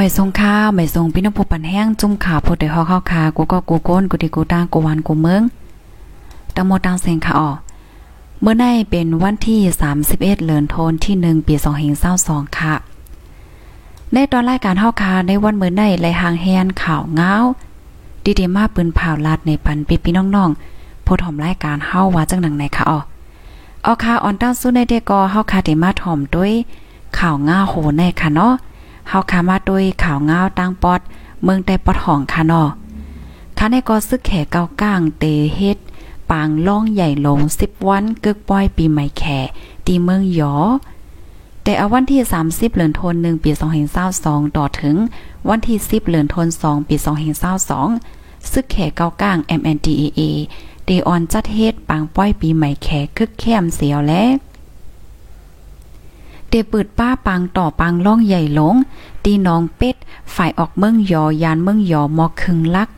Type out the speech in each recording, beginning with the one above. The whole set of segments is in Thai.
ไม่ทรงข้าวไม่ทรงพี่น้องผู้ปันแห้งจุ่มขาพดได้ฮอกข้าวคากูก็กูโก้นกูดีกูตางกูวันกูเมืองตังโมตังเซงค่ะออเมื่อในเป็นวันที่ 31เดือนธันที่ 1 ปี2522ค่ะ ในตอนรายการเฮาคาในวันเมื่อในไหลหางแฮนข่าวเงาดีดีมาปืนผ่าวลาดในปันพี่พี่น้องๆผู้ถ่อมรายการเฮาว่าจังหนังไหนค่ะออออคาออนตั้งสู้ในเดกอเฮาคาได้มาถ่อมด้วยข่าวเงาโหในค่ะเนาะ เฮาคามาด้วยข่าวเงาตั้งปอด เมืองแต่ปอดห้องค่ะนาะค่ะในก็ซึกแขเก้าก้างเตเฮ็ดปางล่องใหญ่ลง10วันกึกป้อยปีใหม่แขตีเมืองยอ แต่เอาวันที่ 30เดือนธันวาคมปี2022ต่อถึง วันที่ 10เดือนธันวาคมปี2022ซึกแขเก้าก้าง MNDAA เดออนจัดเฮ็ดปางป้อยปีใหม่แขคึกแคมเสียวและ เตปืดป้าปังต่อปังล่องใหญ่หลง ตีน้องเป็ด ฝ่ายออกเมืองยอยานเมืองยอมอกคึงลัก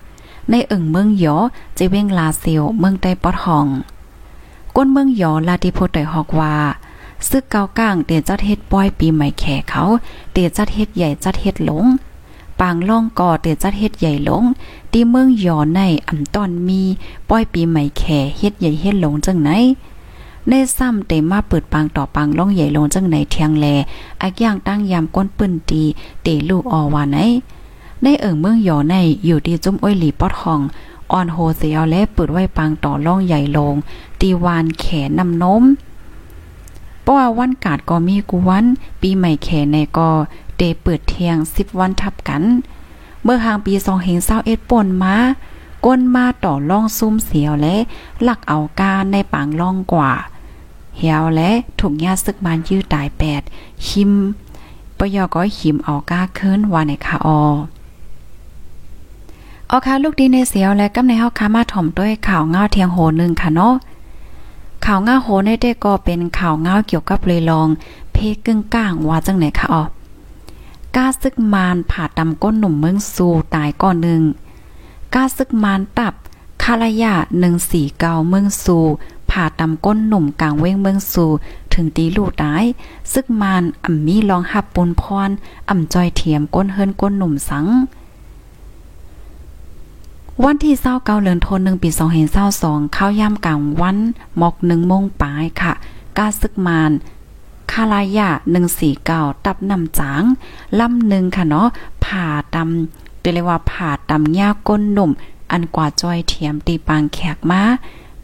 ในเอิงเมืองยอจะเว้งลาเซียวเมืองใต้ปอดห้อง ก้นเมืองยอลาติโพไตฮอกว่าซึกเกาก้างเตจัดเฮ็ดป้อยปีใหม่แขเขาเตจัดเฮ็ดใหญ่จัดเฮ็ดหลง ปางล่องก่อเตจัดเฮ็ดใหญ่หลงตีเมืองยอในอำตอนมีป้อยปีใหม่แขเฮ็ดใหญ่เฮ็ดหลงจังไหน ในซ้ำเตมาเปิดปางต่อปังล่องใหญ่ลงจังไหนเทียงแลอักย่างตั้งยามก้นปืนตีเตลูกอว่าไหนในเอิงเมืองหยอในอยู่ที่จุ้มอ้อยหลีปอดห้องอ่อนโฮเซียวและเปิดไว้ปางต่อล่องใหญ่ลง ตีวานแขนนำนมเพราะว่าวันกาดก็มีกูวัน ปีใหม่แขในก็เตเปิดเทียง10วันทับกัน เมื่อหางปี2021ป่นมาก้นมาต่อล่องซุ่มเสียวและหลักเอาการในปางล่องกว่า เหี่ยวและถูกญาซึกบานยื้อตายแปดหิมปยอก็หิมเอาก้าเคินว่าในคาออออค่ะลูกดีในเสียวและกำในเฮาคามาถ่อมด้วยข่าวเงาเทียงโหนึงค่ะเนาะข่าวเงาโหในได้ก็เป็นข่าวเงาเกี่ยวกับเลยลอง เพกึ่งก้างว่าจังไหนคะอ๋อกาซึกมานผ่าตำก้นหนุ่มเมืองสู่ตายก่อนหนึ่งกาซึกมานตับคาลายา149เมืองสู่ ผ่าตำก้นหนุ่มกลางเว้งเมืองสู่ถึงตีลูกตายซึกมานอ่ำมีลองหับปนพรอ่ำจอยเทียมก้นเฮิรนก้นหนุ่มสัง วันที่เศร้าเกาเหลือนทนหนึ่งปีสองเห็นเศร้าสองเข้าย่ำกลางวันหมอกหนึ่งโมงปลายค่ะกาซึกมานคาลายาหนึ่งสี่เก้าตับนำจางลำหนึ่งค่ะเนาะผ่าตำเรียกว่าผ่าตำหญ้าก้นหนุ่ม อันกว่าจอยเทียมตีปางแขกมา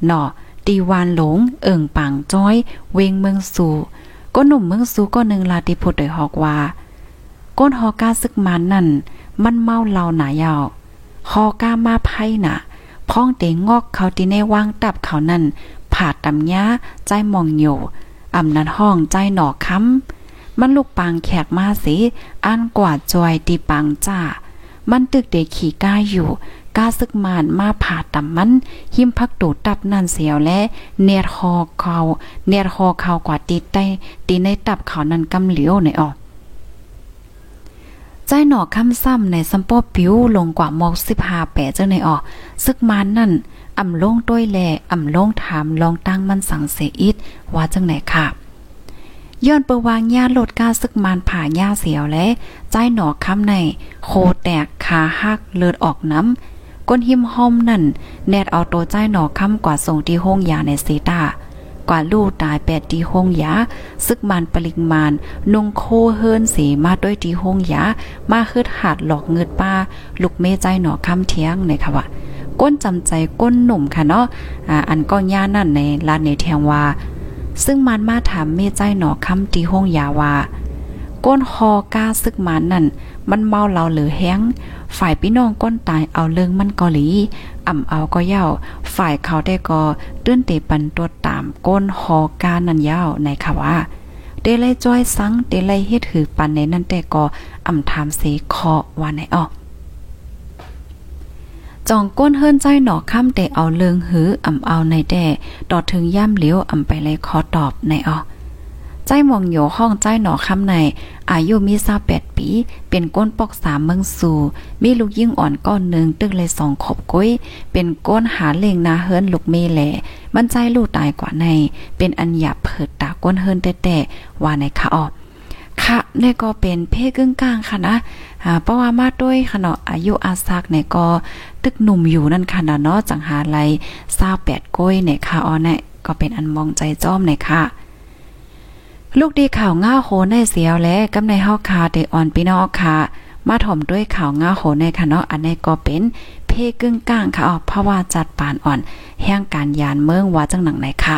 เนาะ ตีวานหลง เอิ่งปังจ้อย เวงเมืองสู่ก็หนุ่มเมืองสู่ก็หนึ่งลาติพุทธได้ฮอกว่า ก้นฮอก้าซึกมันนั่น มันเมาเหล่าหนายาวฮอก้ามาไพ่น่ะพ้องเตงงอกเขาตีในวางตับเขานั่นผ่าตำย้าใจมองโยอำนันห้องใจหนอค้ำมันลูกปางแขกมาสิอันกว่าจอยตีปังจ้า มันตึกเด็กขี่ก้าอยู่ กาซึกมานมาผ่าตำมัน หิมพักตูตับนั่นเสียวและ เนียดคอเขาเนียดคอเขากว่าตีใต้ตีในตับเขานั้นกำเหลียวในออกใจหนอคำซ้ำในซัมโปปิวลงกว่ามอก15แปะจังในออก ซึกมานนั่นอ่ำลงต้วยแลอ่ำลงถามลองตั้งมันสั่งเสอิดว่าจังไหนค่ะย้อนเปวางญาลดกาซึกมานผ่าญาเสียวและ ใจหนอคำใน โคแตกขาหักเลือดออกน้ำ ก้นหิมห้อมนั่น แนดเอาโตใจหนอค่ำกว่าส่งที่ห้องยาในเซตากว่าลูกตายแปดที่ห้องยาซึกมันปริงมานนุงโคเฮิรนสีมาด้วยที่ห้องยามาคืดหาดหลอกเงิดป้า ลูกเมใจหนอค่ำเที่ยงในค่ะว่าก้นจำใจก้นหนุ่มค่ะเนาะอ่าอันก็ย่านั่นในลานในแทงว่า ซึ่งมันมาถามเมใจหนอค่ำที่ห้องยาว่า ก้นฮอกาซึกมันนั่น มันเมาเราเหรือแห้ง ฝ่ายพี่น้องก้นตายเอาเรื่องมันกอหลี อ่ำเอาก็เย่า ฝ่ายเขาได้ก็ตื้นเตปันตัวตามก้นหอกานันยาวในค่ะว่าเดลัยจ้อยสังเดลัยเฮ็ดหือปันในนั่นแต่ก็อ่ำถามเสคอว่าไหนออกจองก้นเฮิรนใจหนอค่ำแต่เอาเลืองหืออ่ำเอาในแด่ดอดถึงย่ำเหลียวอ่ำไปเลยขอตอบในออ ใจมองโยห้องใจหนอคำใน อายุมีซาแปดปี เป็นก้นปอกสามเมืองสู่มีลูกยิ่งอ่อนก้อนหนึ่งตึกเลยสองขบก้อยเป็นก้นหาเล่งนาเฮิรนลูกเมแหล่มันใจลูกตายกว่าใน เป็นอันหยาบเผิดตาก้นเฮิรนแต่ๆว่าในคะออกค่ะนี่ก็เป็นเพศกึ่งกลางค่ะนะเพราะว่ามาด้วยค่ะเนาะอายุอาซักเนี่ยก็ตึกหนุ่มอยู่นั่นค่ะเนาะจังหาไร28ก้อยเนี่ยค่ะอ๋อเนี่ยก็เป็นอันมองใจจ้อมเนี่ยค่ะ ลูกดีข่าวง่าโหในเสียวและกำในเฮาคาเดอ่อนพี่น้องค่ะ มาถ่อมด้วยข่าวง่าโหในค่ะเนาะอันนี้ก็เป็นเพกึ่งกลางค่ะอ๋อเพราะว่าจัดปานอ่อน แห่งการยานเมืองว่าจังหนังไหนค่ะ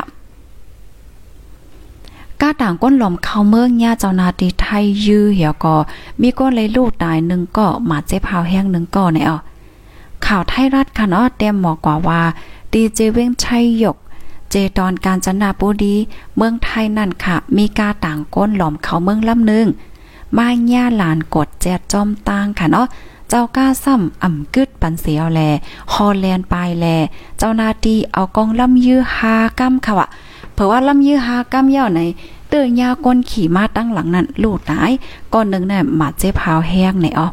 ก้าต่างก้นหลอมเข้าเมืองญาเจ้านาตีไทยยื้อเหี่ยวก็มีก้นเลยลูกตายหนึ่งก็มาเจ็บหาวแห้งหนึ่งก็ในเอข่าวไทยรัฐค่ะเนาะเต็มหมอกว่าว่าดีเจเว้งชัยหยก เจตอนการจนาปูดีเมืองไทยนั่นค่ะ มีกาต่างก้นหลอมเขาเมืองลำหนึ่งมาญ่าหลานกดแจดจอมตางค่ะเนาะเจ้าก้าซ้ำอ่ำกึดปันเสียวแล ฮอลแลนด์ปลายแล เจ้านาตีเอากองลำยื้อหากำค่ะวะเผื่อว่าลำยื้อหากำยาในเตือยาก้นขี่มาตั้งหลังนั้นลูดตายก้อนหนึ่งน่ะมาเจ็บพาวแห้งในอ๋อ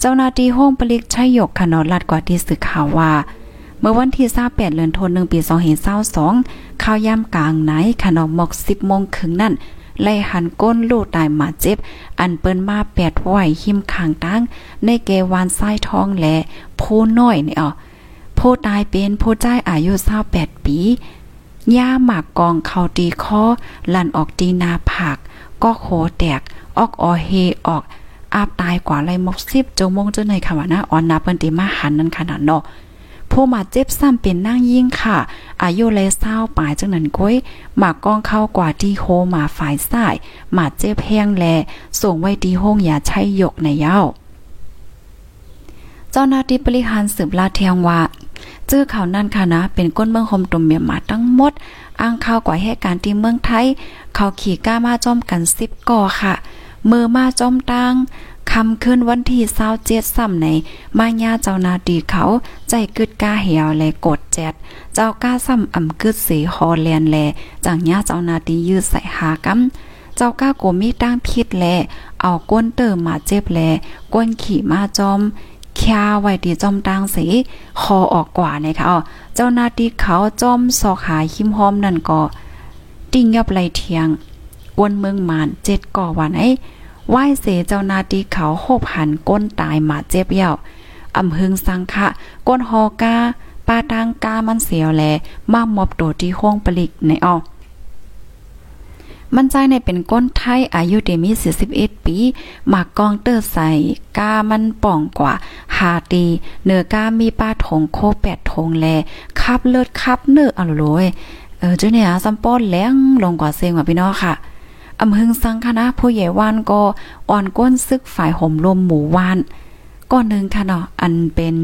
เจ้านาตีห้องปลิกชัยยกขนอลัดกว่าที่สื่อข่าวว่า เมื่อวันที่28เดือนธันวาคมปี2522ข่าวย่ำกลางไหนขนมหมก10โมงครึ่งนั่นไล่หันก้นลูกตายมาเจ็บ อันเปิ้นมาแปดไหวหิมขางตั้ง ในเกวานไส้ทองแหละผู้น้อยนี่อ๋อผู้ตายเป็นผู้ใจอายุ28ปีย่าหมากกองเขาตีคอลั่นออกตีนาผัก ก็โคแตก ออกออเฮออก อาบตายกว่าไรมกสิบจมงจนในค่ะว่านะออนนาเปิ้นติมาหันนั้นขนาดเนาะ ผู้มาเจ็บซ้ำเป็นนั่งยิ่งค่ะ อายุเลยเศร้าปลายจังนั้นก้อยหมากกองเข้ากว่าที่โฮมาฝ่ายซ้ายมาเจ็บแห้งแล ส่งไว้ที่ห้องอย่าใช้ยกในเย้า เจ้าหน้าที่บริหารสืบลาเทียงว่าเจอเขาวนั่นค่ะนะ เป็นก้นเมืองโฮมตุมเมียมาทั้งหมด อ้างข่าวกว่าเหตุการณ์ที่เมืองไทย เขาขี่ก้ามาจอมกันสิบก่อค่ะ มือมาจอมตัง คำขึ้นวันที่เศร้าเจ็ดซ้ำในมาญาเจ้านาดีเขา ใจกึดก้าเหี่ยวแลกดแจ็ดเจ้าก้าซ้ำอ่ำกึดสีฮอแลนแลจังญาเจ้านาดียืดใส่หากำเจ้าก้าโกมีตั้งพิษแลเอาก้นเติมมาเจ็บแลก้นขี่มาจอมแคาไว้ที่จอมตังสีคอออกกว่านะคะอ๋อเจ้านาที่เขาจอมสอกหาหิมหอมนั่นก็ ติ้งยอบไหลเทียงวนเมืองมานเจ็ดก่อวันไอ้ ไหว้เสเจ้านาที่เขาโหบหันก้นตายมาเจ็บเย่าอำพึงสังคะก้นฮอกาปาทางกามันเสียวแลมามอบตัวที่ห้องปลิกในออกมันใจในเป็นก้นไทยอายุเดมี41 ปีหมากกองเตอร์ใส่กามันป่องกว่าหาตีเนื้อกามีป้าถงโคแปดถงแลคับเลิศคับเนื้ออร่อยเออเจ้าเนี่ยซัมป้อนแล้งลงกว่าเซงว่าพี่น้องค่ะ อำหึงสังคณะผู้ใหญ่วานก็อ่อนก้นซึกฝ่ายห่มลมหมู่วานก้อนหนึ่งค่ะเนาะอันเป็น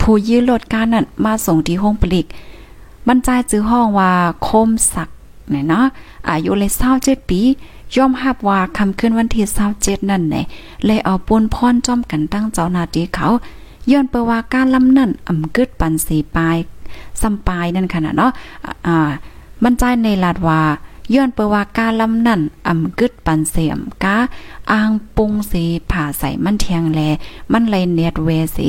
ผู้ยื้อรถการนั่นมาส่งที่ห้องปลิกบรรจายจื้อห้องว่าคมสักเนี่ยเนาะอายุเลยเศร้าเจ็ดปียอมรับว่าคำขึ้นวันที่เศร้าเจ็ดนั่นไหนเลยเอาปูนพรจอมกันตั้งเจ้านาทีเขาย้อนเปว่าการลำนั่นอ่ำกึดปันสีปลายซ้ำปลายนั่นขนาดเนาะอ่าบรรจายในลาดว่า ย้อนเปว่าการลำนั่นอ่ำกึดปันเสียมกาอ่างปุงสีผ่าใส่มันเทียงแล มันเลยเนียดเวสี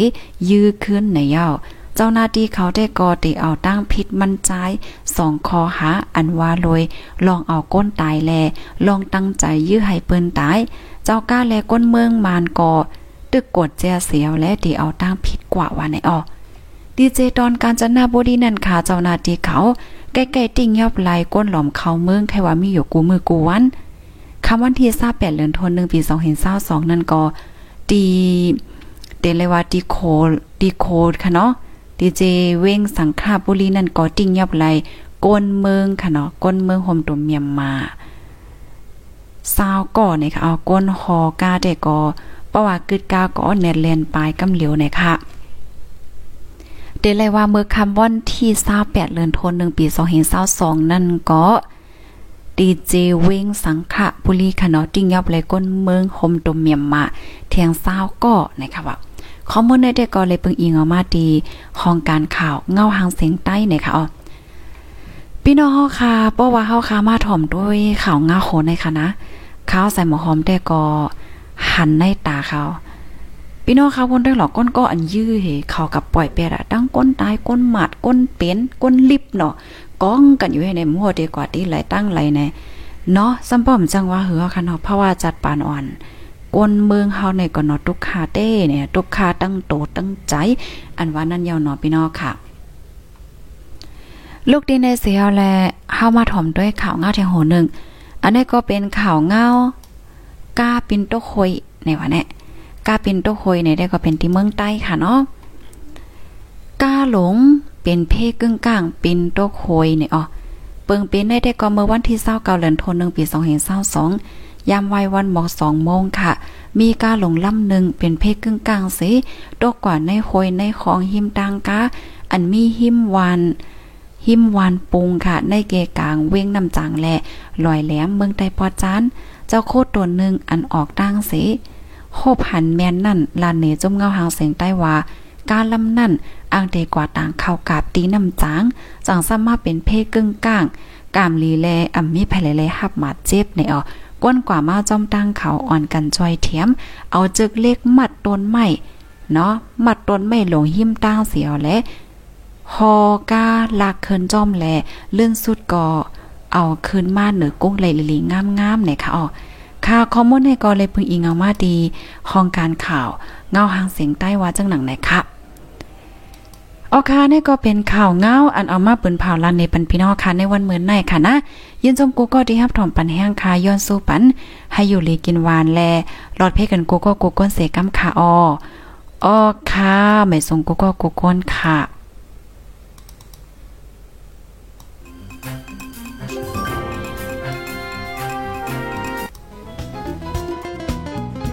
ยื้อขึ้นในเย้าเจ้าหน้าที่เขาได้กอติเอาตั้งพิษมันใจสองคอหาอันว่าลอยลองเอาก้นตายแล ลองตั้งใจยื้อให้เปิ้นตาย เจ้าก้าแลก้นเมืองมานกอตึกกดแจเสียวและตีเอาตั้งพิษกว่าว่าในออดีเจตอนการจนาบดีนั่นค่ะเจ้าหน้าที่เขา ใกล้ๆติ่งยอบไหลก้นหลอมเขาเมืองแค่ว่ามีอยู่กูมือกูวันคำวันที่28เดือนธันวาคมปี2022นั่นก็ดีเตเลยว่าดีโคดีโคดค่ะเนาะดีเจเว้งสังขาบุรีนั่นก็ติ้งยับไหลก้นเมืองค่ะเนาะก้นเมืองโฮมตุมเมียมมาซาวก่อนี่ค่ะเอาก้นฮอกาแต่ก็เพราะว่ากึดกาก็เน็ตแลนปลายกำเหลียวนี่ค่ะ เดเลยว่าเมื่อคำวันที่28เดือนธันวาคมปี2022นั่นก็ดีเจเว้งสังขะบุรีค่ะเนาะติ้งยับไหลก้นเมืองโฮมตุมเมียมมาเทียงซาวก่อนะคะว่าข้อมูลในเด็กก็เลยเปิงอิงออกมาดีห้องการข่าวเงาหางเสียงใต้เนี่ยค่ะอ๋อพี่น้องเฮาค่ะเพราะว่าเฮาค่ะมาถ่อมด้วยข่าวเงาโหในค่ะนะข้าวใส่หมอหอมแต่ก็หันในตาเขา พี่น้องค่ะวนได้หรอกก้นก็อันยื้อเหเขากับปล่อยเป็ดอะตั้งก้นตายก้นหมัดก้นเป็นก้นลิบเนาะก้องกันอยู่ให้ในมัวดีกว่าที่ไหลตั้งไหลในเนาะซ้ำป้อมจังว่าเหือค่ะเนาะเพราะว่าจัดปานอ่อนก้นเมืองเฮาในก็เนาะทุกคาเต้เนี่ยทุกคาตั้งโตตั้งใจ อันว่านั่นยาวเนาะพี่น้องค่ะลูกดีในเสียวแลเฮามาถ่อมด้วยข่าวเงาแทงโหนึงอันนี้ก็เป็นข่าวเงาก้าปินโตโคยในวันนี้ กาเปินโตโคยในได้ก็เป็นที่เมืองใต้ค่ะเนาะกาหลงเป็นเพกึ่งกลางเปินโตโคยเนี่ยอ๋อเปิงเป็นได้ได้ก็เมื่อวันที่29เดือนธันวาคมปี2522ยามวัยวันหมอก2โมงค่ะ มีกาหลงลำหนึ่งเป็นเพกึ่งกลางสิตกกว่าในโคยในของหิมตังกาอันมีหิมวันหิมวานปุงค่ะ ในเกกลางเว้งน้ำจางแหลลอยแหลมเมืองใต้ปอจานเจ้าโคตรตัวหนึ่งอันออกดังเส โคบหันแมนนั่นลานเนจมเงาหางเสียงใต้ว่า การลำนั่นอ่างเดกว่าต่างเข้ากาบตีน้ำจางจังสามาเป็นเพ่กึ่งก้างกามลีแลอ่ำมีไผเลๆหับหมาเจ็บในออก้นกว่ามาจอมตั้งเขาอ่อนกันจอยเทียม เอาจึกเล็กมัดต้นไม้เนาะมัดต้นไม้หลงหิ้มตั้งเสียวและฮอกาลากเคินจอมแลเลื่อนสุดก่อเอาคืนมาเหนือกุ้งไหลลิงามๆเนี่ยค่ะอ๋อ ค่ะคอมมอนในกอเลยพึงอิงเอามาดีห้องการข่าว เงาหางเสียงใต้ว่าจังหนังไหนค่ะออค่ะนี่ก็เป็นข่าวเงาอันเอามาปืนเผาลันในปันพี่น้องค่ะในวันเหมือนในค่ะนะยินจมกูก็ดีฮับถ่อมปันแห้งค่ะย้อนสู้ปัน ให้อยู่ลีกินหวานแลรอดเพ่กันกูก็กูก้นเสกัมค่ะออออค่ะไม่ส่งกูก็กูก้นค่ะ